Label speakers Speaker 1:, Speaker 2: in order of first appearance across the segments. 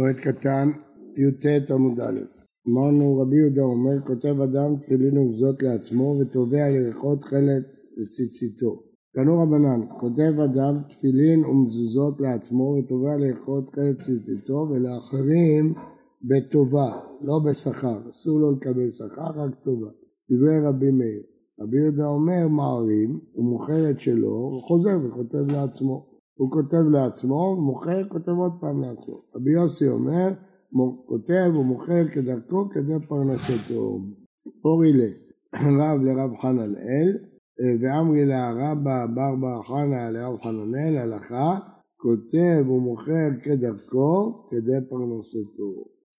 Speaker 1: מועד קטן, י"ט עמוד א'. אמרנו רבי יהודה אומר, כותב אדם תפילין ומזוזות לעצמו ותובע ירחות חלת לציציתו. תנו רבנן, כותב אדם תפילין ומזוזות לעצמו ותובע ירחות חלת לציציתו ולאחרים בטובה, לא בשכר, אסור לו לקבל שכר, רק טובה. דברי רבי מאיר. רבי יהודה אומר מערים, הוא מוכר את שלו, הוא חוזר וכותב לעצמו. הוא כותב לעצמו, מוכר, כותב עוד פעם לעצמו. רבי יוסי אומר, כותב ומוכר כדרכו כדי פרנסתו. אורי ל, רב לרב חננאל, ואמרי לה רבא בר בר חנא לרב חננאל, הלכה, כותב ומוכר כדרכו כדי פרנסתו.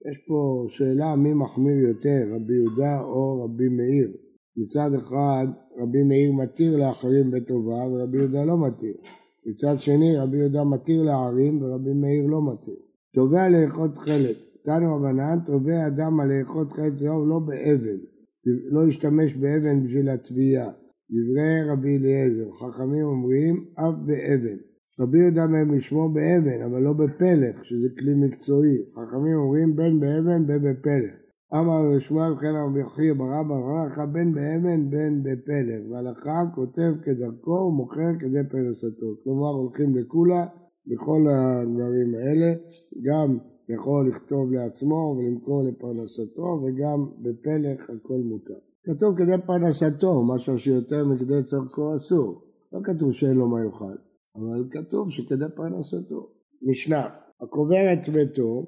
Speaker 1: יש פה שאלה מי מחמיר יותר, רבי יהודה או רבי מאיר. מצד אחד רבי מאיר מתיר לאחרים בטובה ורבי יהודה לא מתיר. מצד שני רבי יהודה מתיר לערים ורבי מאיר לא מתיר. תובע לאכות חלק, תנו רבנן, תובע אדם על לאכות חלק יום לא באבן, לא ישתמש באבן בשביל התביעה. דברי רבי אליעזר, חכמים אומרים אף באבן. רבי יהודה מהם לשמור באבן, אבל לא בפלך, שזה כלי מקצועי. חכמים אומרים בין באבן בין בפלך. אמר רשמואל וכן רבי חייא ברבא הלכה בין באבן בין בפלג והלכה כותב כדרכו ומוכר כדי פרנסתו כלומר הולכים לקולה בכל הדברים האלה גם יכול לכתוב לעצמו ולמכור לפרנסתו וגם בפלך הכל מותר. כתוב כדי פרנסתו, משהו שיותר מכדי צורכו אסור. לא כתוב שאין לו מה יאכל, אבל כתוב שכדי פרנסתו. משנה, הקובר את ביתו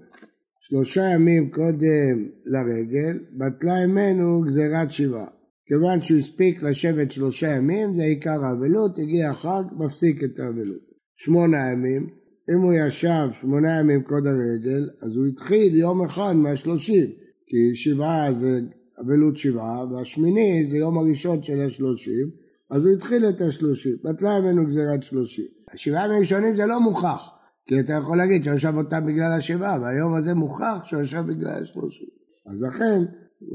Speaker 1: שלושה ימים קודם לרגל, בטלה ממנו גזירת שבעה. כיוון שהוא הספיק לשבת שלושה ימים, זה עיקר האבלות, הגיע החג, מפסיק את האבלות. שמונה ימים, אם הוא ישב שמונה ימים קודם הרגל, אז הוא התחיל יום אחד מהשלושים, כי שבעה זה אבלות שבעה, והשמיני זה יום הראשון של השלושים, אז הוא התחיל את השלושים, בטלה ממנו גזירת שלושים. השבעה ימים ראשונים זה לא מוכח, כי אתה יכול להגיד שהוא ישב אותם בגלל השבעה, והיום הזה מוכח שהוא ישב בגלל השלושים. אז לכן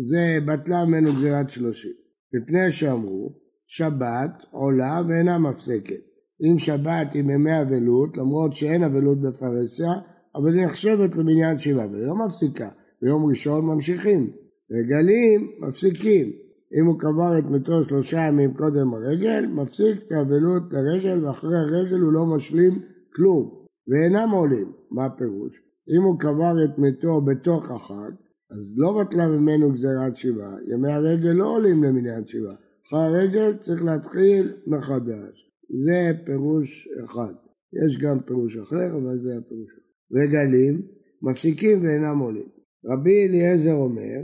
Speaker 1: זה בטלה ממנו גזירת שלושים. מפני שאמרו, שבת עולה ואינה מפסקת. אם שבת היא מימי אבלות, למרות שאין אבלות בפרהסיה, אבל היא נחשבת למניין שבעה, והיא לא מפסיקה. ביום ראשון ממשיכים. רגלים מפסיקים. אם הוא קבר את מתו שלושה ימים קודם הרגל, מפסיק את האבלות לרגל, ואחרי הרגל הוא לא משלים כלום. ואינם עולים. מה הפירוש? אם הוא קבר את מתו בתוך החג, אז לא בטלה ממנו גזירת שבעה. ימי הרגל לא עולים למניין שבעה. אחרי הרגל צריך להתחיל מחדש. זה פירוש אחד. יש גם פירוש אחר, אבל זה הפירוש אחד. רגלים מפסיקים ואינם עולים. רבי אליעזר אומר,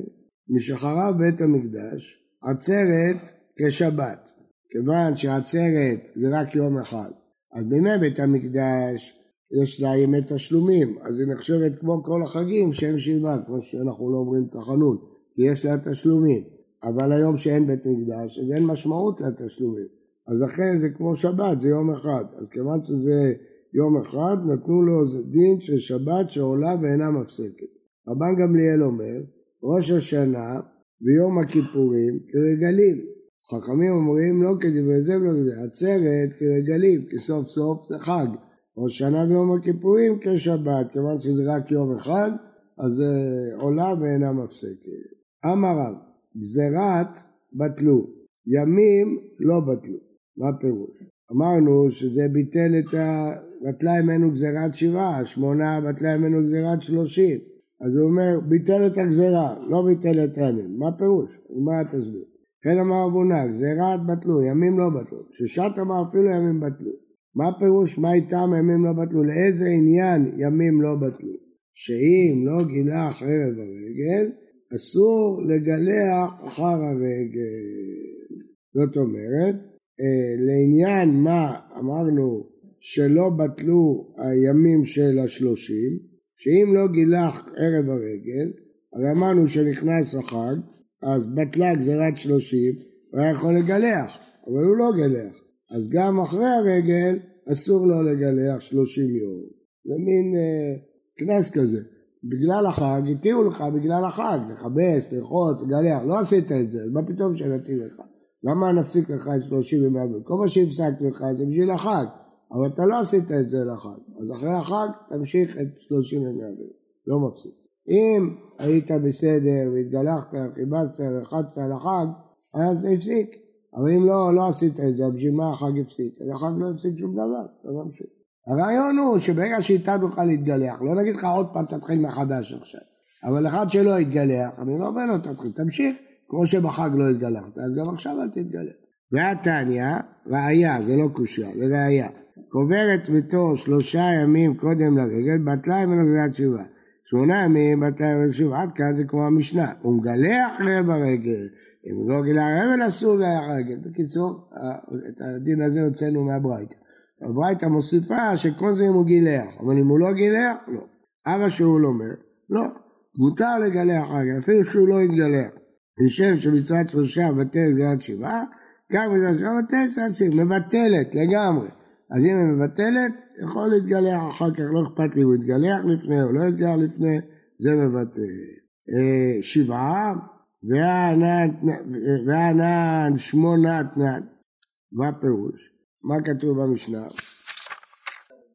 Speaker 1: משחרב בית המקדש, עצרת כשבת. כיוון שעצרת זה רק יום אחד, אז בימי בית המקדש יש לה ימי תשלומים, אז היא נחשבת כמו כל החגים שאין שבעה, כמו שאנחנו לא אומרים תחנון, כי יש לה תשלומים. אבל היום שאין בית מקדש, אז אין משמעות לתשלומים. אז לכן זה כמו שבת, זה יום אחד. אז כיוון שזה יום אחד, נתנו לו דין של שבת שעולה ואינה מפסקת. רבן גמליאל אומר, ראש השנה ויום הכיפורים כרגלים. חכמים אומרים לא כדברי זה ולא כדברי זה, עצרת כרגלים, כי סוף סוף זה חג. ראש שנה ויום הכיפורים כשבת, כיוון שזה רק יום אחד, אז זה עולה ואינה מפסקת. אמר רב, גזירת בטלו, ימים לא בטלו. מה הפירוש? אמרנו שזה ביטל את ה... בטלה ממנו גזירת שבעה, שמונה בטלה ממנו גזירת שלושים. אז הוא אומר, ביטל את הגזירה, לא ביטל את הימים. מה הפירוש? מה תסביר? כן אמר אבונה, גזירת בטלו, ימים לא בטלו. ששת אמר אפילו ימים בטלו. מה הפירוש מה איתם ימים לא בטלו? לאיזה עניין ימים לא בטלו? שאם לא גילח ערב הרגל, אסור לגלח אחר הרגל. זאת אומרת, אה, לעניין מה אמרנו שלא בטלו הימים של השלושים, שאם לא גילח ערב הרגל, הרי אמרנו שנכנס החג, אז בטלה גזירת שלושים, הוא היה יכול לגלח, אבל הוא לא גלח. אז גם אחרי הרגל אסור לו לגלח שלושים יום. זה מין אה, קנס כזה. בגלל החג, התירו לך בגלל החג, לכבס, לרחוץ, לגלח, לא עשית את זה, אז מה פתאום שנתיר לך? למה נפסיק לך את שלושים ימי אבלות? כל מה שהפסקתי לך זה בשביל החג, אבל אתה לא עשית את זה לחג, אז אחרי החג תמשיך את שלושים ימי אבלות. לא מפסיק. אם היית בסדר והתגלחת, חיבצת, רחצת על החג, אז הפסיק. אבל אם לא, לא עשית את זה, בשביל מה החג הפסיק? אז החג לא הפסיק שום דבר, לא ממשיך. הרעיון הוא שברגע שאיתה נוכל להתגלח, לא נגיד לך עוד פעם תתחיל מחדש עכשיו, אבל אחד שלא יתגלח, אני לא אומר לו תתחיל, תמשיך, כמו שבחג לא התגלחת, אז גם עכשיו אל תתגלח. והתניא, ראיה, זה לא קושייה, זה ראיה. קוברת ביתו שלושה ימים קודם לרגל, בטלה ממנו גריעת שבעה. שמונה ימים בטלה ממנו שבעה, עד כאן זה כמו המשנה. הוא מגלח רבע אם לא גילה רבע אסור לגלח רגל. בקיצור, את הדין הזה הוצאנו מהברייתא. הברייתא מוסיפה שכל זה אם הוא גילח, אבל אם הוא לא גילח, לא. אבא שאול אומר, לא, מותר לגלח רגל, אפילו שהוא לא יתגלח. נשב שמצוות שלושה מבטלת גלת שבעה, גם מצוות שלושה מבטלת גלת שבעה, מבטלת לגמרי. אז אם היא מבטלת, יכול להתגלח אחר כך, לא אכפת לי אם הוא יתגלח לפני או לא יתגלח לפני, זה מבטל. אה, שבעה, והענן שמונה תנן. מה הפירוש? מה כתוב במשנה?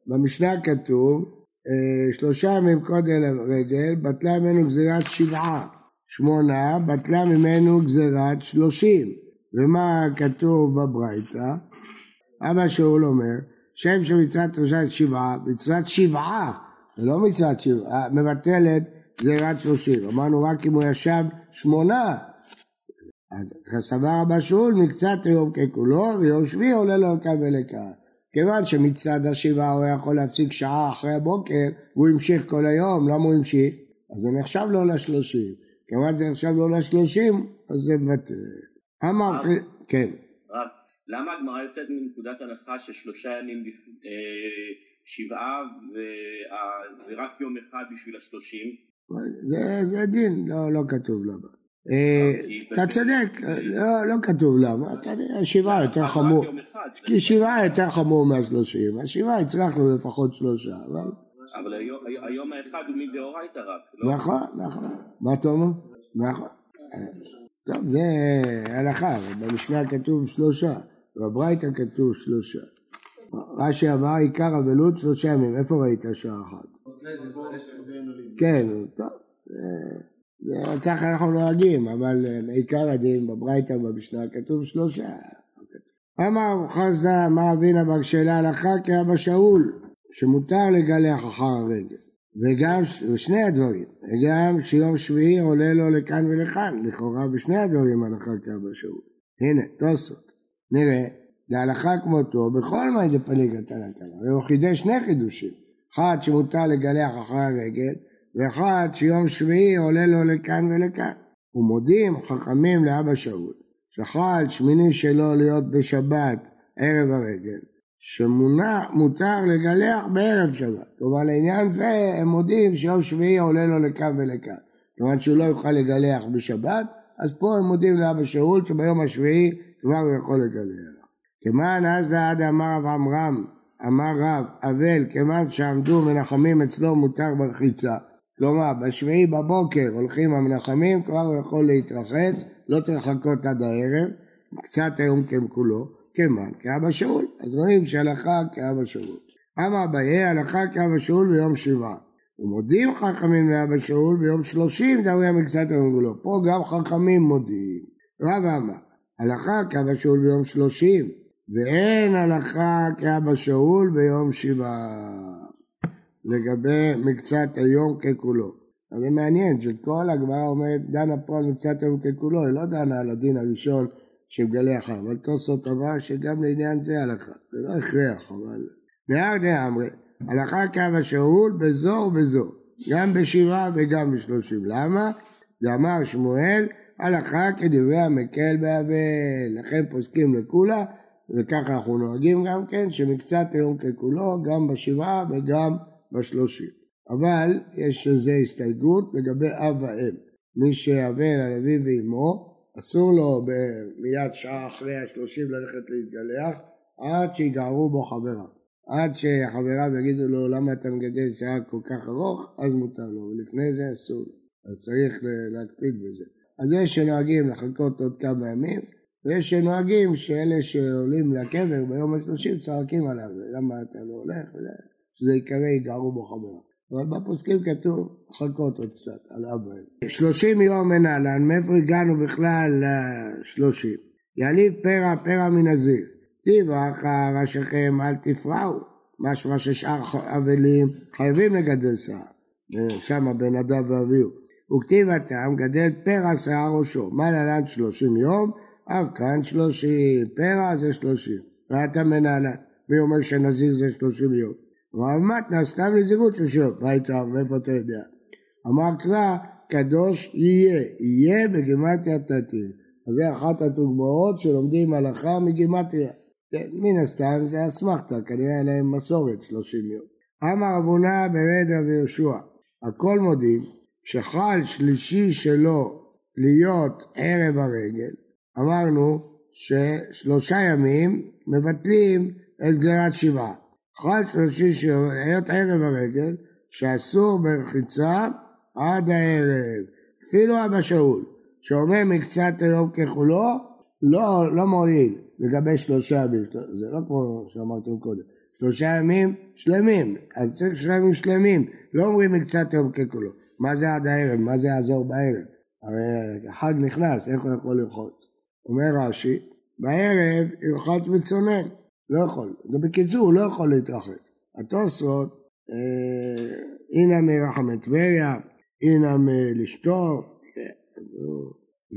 Speaker 1: במשנה כתוב אה, שלושה ימים קודם לרגל בטלה ממנו גזירת שבעה, שמונה בטלה ממנו גזירת שלושים. ומה כתוב בברייתא? אבא שאול אומר, שם של מצוות שבעה, מצוות שבעה, זה לא מצוות שבעה, מבטלת גזירת שלושים. אמרנו רק אם הוא ישב שמונה, אז סבר אבא שאול מקצת היום ככולו, ויום שביעי עולה לו לכאן ולכאן. כיוון שמצד השבעה הוא יכול להפסיק שעה אחרי הבוקר, והוא המשיך כל היום, למה הוא המשיך? אז זה נחשב לו לשלושים. כיוון שזה נחשב לו לשלושים, אז זה מבטל. אמר, כן.
Speaker 2: למה הגמרא יוצאת מנקודת הנחה ששלושה ימים אה, שבעה ורק יום אחד בשביל השלושים?
Speaker 1: זה דין, לא, לא כתוב למה. אה, אתה צודק, לא, לא כתוב למה, שבעה יותר חמור, כי שבעה יותר חמור מהשלושים, השבעה הצלחנו לפחות שלושה,
Speaker 2: אבל... אבל היום האחד הוא מדאורייתא רק, לא?
Speaker 1: נכון, נכון, מה אתה אומר? נכון. טוב, זה הלכה, במשנה כתוב שלושה, בברייתא כתוב שלושה. רש"י אמר עיקר אבלות שלושה ימים, איפה ראית שעה אחת? כן, טוב. ככה אנחנו נוהגים, אבל אה, עיקר הדין בברייתא ובמשנה כתוב שלושה. אמר חסדה אמר אבינה בר שאלה הלכה כאבא שאול, שמותר לגלח אחר הרגל. וגם, ושני הדברים, וגם שיום שביעי עולה לו לכאן ולכאן, לכאורה בשני הדברים הלכה כאבא שאול. הנה, תוספות, נראה, להלכה כמותו בכל מאי דפליגה תנא קמא, והוא חידש שני חידושים, אחד שמותר לגלח אחר הרגל, ואחד שיום שביעי עולה לו לכאן ולכאן. ומודים חכמים לאבא שאול, שחל שמיני שלו להיות בשבת ערב הרגל, שמונה מותר לגלח בערב שבת. כלומר לעניין זה הם מודים שיום שביעי עולה לו לכאן ולכאן. כלומר שהוא לא יוכל לגלח בשבת, אז פה הם מודים לאבא שאול שביום השביעי כבר הוא יכול לגלח. כמען אז לעד אמר רב עמרם, אמר רב, אבל כיוון שעמדו מנחמים אצלו מותר ברחיצה, כלומר, בשביעי בבוקר הולכים המנחמים, כבר הוא יכול להתרחץ, לא צריך לחכות עד הערב, קצת היום ככולו, כמען כאבא שאול. אז רואים שהלכה כאבא שאול. אמר אביי, הלכה כאבא שאול ביום שבעה. ומודים חכמים לאבא שאול ביום שלושים דברי מקצת היום כולו. פה גם חכמים מודים. רב אמר, הלכה כאבא שאול ביום שלושים, ואין הלכה כאבא שאול ביום שבעה. לגבי מקצת היום ככולו. אז זה מעניין שכל הגמרא אומרת דנה פה על מקצת היום ככולו, היא לא דנה על הדין הראשון שמגלח, אבל תוספות אמר שגם לעניין זה הלכה, זה לא הכרח, אבל... נהר דאמרי, הלכה קו השאול בזו ובזו, גם בשבעה וגם בשלושים. למה? זה אמר שמואל, הלכה כדברי המקל באבל, לכן פוסקים לכולה, וככה אנחנו נוהגים גם כן, שמקצת היום ככולו, גם בשבעה וגם בשלושים. אבל יש לזה הסתייגות לגבי אב ואם. מי על אביו ואמו, אסור לו מיד שעה אחרי השלושים ללכת להתגלח, עד שיגערו בו חבריו. עד שחבריו יגידו לו למה אתה מגדל שיער כל כך ארוך, אז מותר לו, ולפני זה אסור לו. אז צריך להקפיד בזה. אז יש שנוהגים לחכות עוד כמה ימים, ויש שנוהגים שאלה שעולים לקבר ביום השלושים צועקים עליו, למה אתה לא הולך? שזה יקרא יגערו בו חברה. אבל בפוסקים כתוב לחכות עוד קצת על אברהם. שלושים יום אין אהלן, מאיפה הגענו בכלל לשלושים? יניב פרע פרע מנזיר, טיבח ראשיכם אל תפרעו, משמע ששאר אבלים חייבים לגדל שיער, שם בן אדם ואביהו. וכתיב הטעם גדל פרע שיער ראשו, מה להלן שלושים יום? אף כאן שלושים, פרע זה שלושים, ואתה מנהלן, מי אומר שנזיר זה שלושים יום? אמר מתנה סתם נזירות שלושים יום, מה איתה, מאיפה אתה יודע? אמר קרא קדוש יהיה, יהיה בגימטיה תתיר. אז זה אחת הדוגמאות שלומדים הלכה מגימטריה. כן, מן הסתם זה אסמכתא, כנראה אין להם מסורת שלושים יום. אמר אבונה ברד רבי יהושע, הכל מודים שחל שלישי שלו להיות ערב הרגל, אמרנו ששלושה ימים מבטלים את גזירת שבעה. חל שלישי שלו להיות ערב הרגל, שאסור ברחיצה עד הערב. אפילו אבא שאול, שאומר מקצת היום ככולו, לא, לא מועיל לגבי שלושה ימים, זה לא כמו שאמרתם קודם, שלושה ימים שלמים, אז צריך שלושה ימים שלמים, לא אומרים מקצת היום ככולו. מה זה עד הערב? מה זה יעזור בערב? הרי החג נכנס, איך הוא יכול לרחוץ? אומר רש"י, בערב ירחץ מצונן, לא יכול. בקיצור, הוא לא יכול להתרחץ. התוספות, אה, הנה מרחמי טבריה, הנה מלשטוף,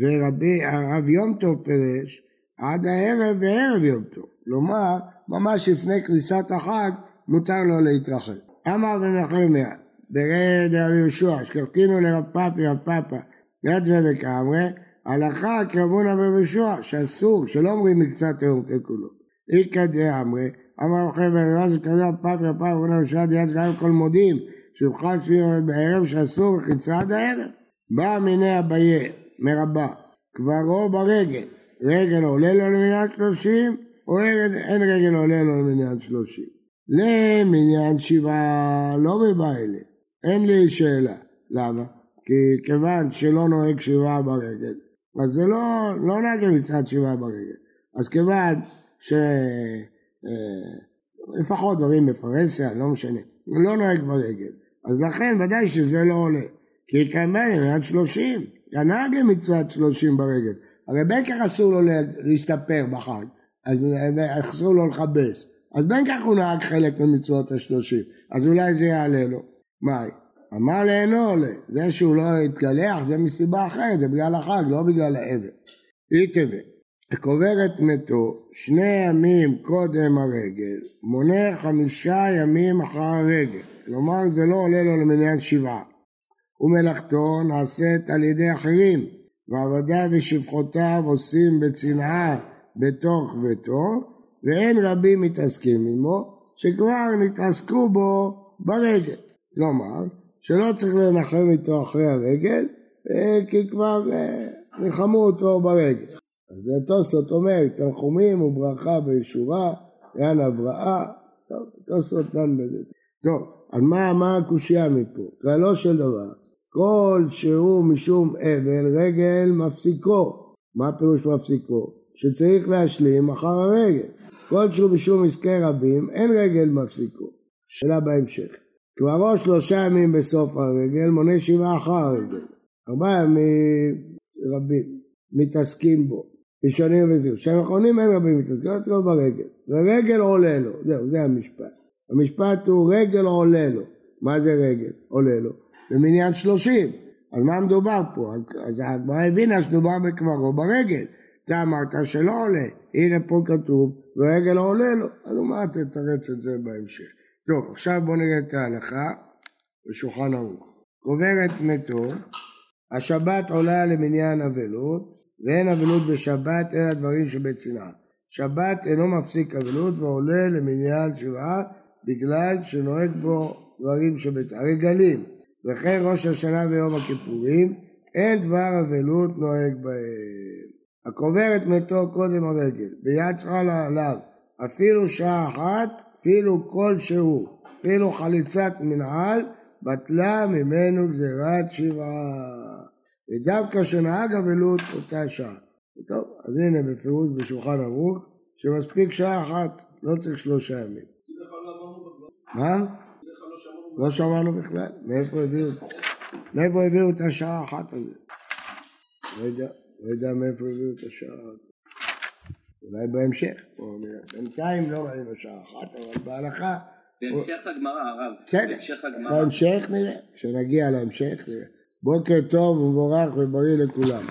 Speaker 1: ורבי הרב יום טוב פירש עד הערב וערב יום טוב. כלומר, ממש לפני כניסת החג מותר לו להתרחץ. אמר בנחמיה, ברד רבי יהושע, שכרתינו לרב פאפי רב פאפה, יד וקמרי, הלכה כרבונה רבי יהושע, שאסור, שלא אומרים מקצת היום ככולו. איכא דאמרי, אמר רבי בן זה כזה רב פאפי רב פאפה, רבונה יהושע דיד גם כל מודים, שיוכל שיהיה בערב שאסור רחיצה עד הערב. בא מיני אביה מרבה, קברו ברגל, רגל עולה לו למניין שלושים, או אין רגל עולה לו למניין שלושים. למניין שבעה לא מבא אלה, אין לי שאלה. למה? כי כיוון שלא נוהג שבעה ברגל, אז זה לא, לא נהג מצוות שבעה ברגל. אז כיוון ש... אה, לפחות דברים בפרהסיה, לא משנה, לא נוהג ברגל. אז לכן ודאי שזה לא עולה. כי כמובן עד שלושים, כנהג מצוות שלושים ברגל. הרי בין כך אסור לו להסתפר בחג, אז אסור לו לכבס. אז בין כך הוא נהג חלק ממצוות השלושים, אז אולי זה יעלה לו. מה? אמר לאינו עולה, זה שהוא לא התגלח זה מסיבה אחרת, זה בגלל החג, לא בגלל העבר. אי תבל, קוברת מתו שני ימים קודם הרגל, מונה חמישה ימים אחר הרגל, כלומר זה לא עולה לו למניין שבעה. ומלאכתו נעשית על ידי אחרים, ועבדיו ושפחותיו עושים בצנעה בתוך ביתו, ואין רבים מתעסקים עמו, שכבר נתעסקו בו ברגל. כלומר, שלא צריך לנחם איתו אחרי הרגל, אה, כי כבר אה, ניחמו אותו ברגל. אז תוספות אומר, תנחומים וברכה וישורה, יען הבראה, טוב, תוספות דן בזה. טוב, אז מה, מה הקושייה מפה? כללו של דבר, כל שהוא משום אבל, רגל מפסיקו. מה פירוש מפסיקו? שצריך להשלים אחר הרגל. כל שהוא משום עסקי רבים, אין רגל מפסיקו. שאלה בהמשך. כבר שלושה ימים בסוף הרגל, מונה שבעה אחר הרגל. ארבעה ימים רבים מתעסקים בו. ראשונים וזהו. שהם אחרונים אין רבים מתעסקים, רק לא ברגל. ורגל עולה לו, זהו, זה המשפט. המשפט הוא רגל עולה לו. מה זה רגל? עולה לו. במניין שלושים. אז מה מדובר פה? אז הגמרא הבינה שמדובר בקברו ברגל. אתה אמרת שלא עולה, הנה פה כתוב, ורגל עולה לו, אז מה תתרץ את זה בהמשך? טוב, עכשיו בואו נראה את ההלכה בשולחן ערוך. קוברת מתו, השבת עולה למניין אבלות, ואין אבלות בשבת אלא דברים שבצנעה. שבת אינו מפסיק אבלות ועולה למניין שבעה בגלל שנוהג בו דברים שבצנעה. רגלים, וכן ראש השנה ויום הכיפורים, אין דבר אבלות נוהג בהם. הקוברת מתו קודם הרגל, ביד חלה עליו, אפילו שעה אחת, אפילו כלשהו, אפילו חליצת מנהל, בטלה ממנו גזירת שבעה. ודווקא שנהג אבלות אותה שעה. טוב, אז הנה בפירוש בשולחן ערוך, שמספיק שעה אחת, לא צריך שלושה ימים. מה? לא שמענו בכלל, מאיפה הביאו, מאיפה הביאו את השעה האחת הזאת? לא יודע, לא יודע מאיפה הביאו את השעה האחת. אולי בהמשך, בינתיים לא ראינו שעה אחת, אבל בהלכה...
Speaker 2: בהמשך הגמרא, הרב.
Speaker 1: בסדר, בהמשך נראה, כשנגיע להמשך נראה. בוקר טוב ומבורך ובריא לכולם.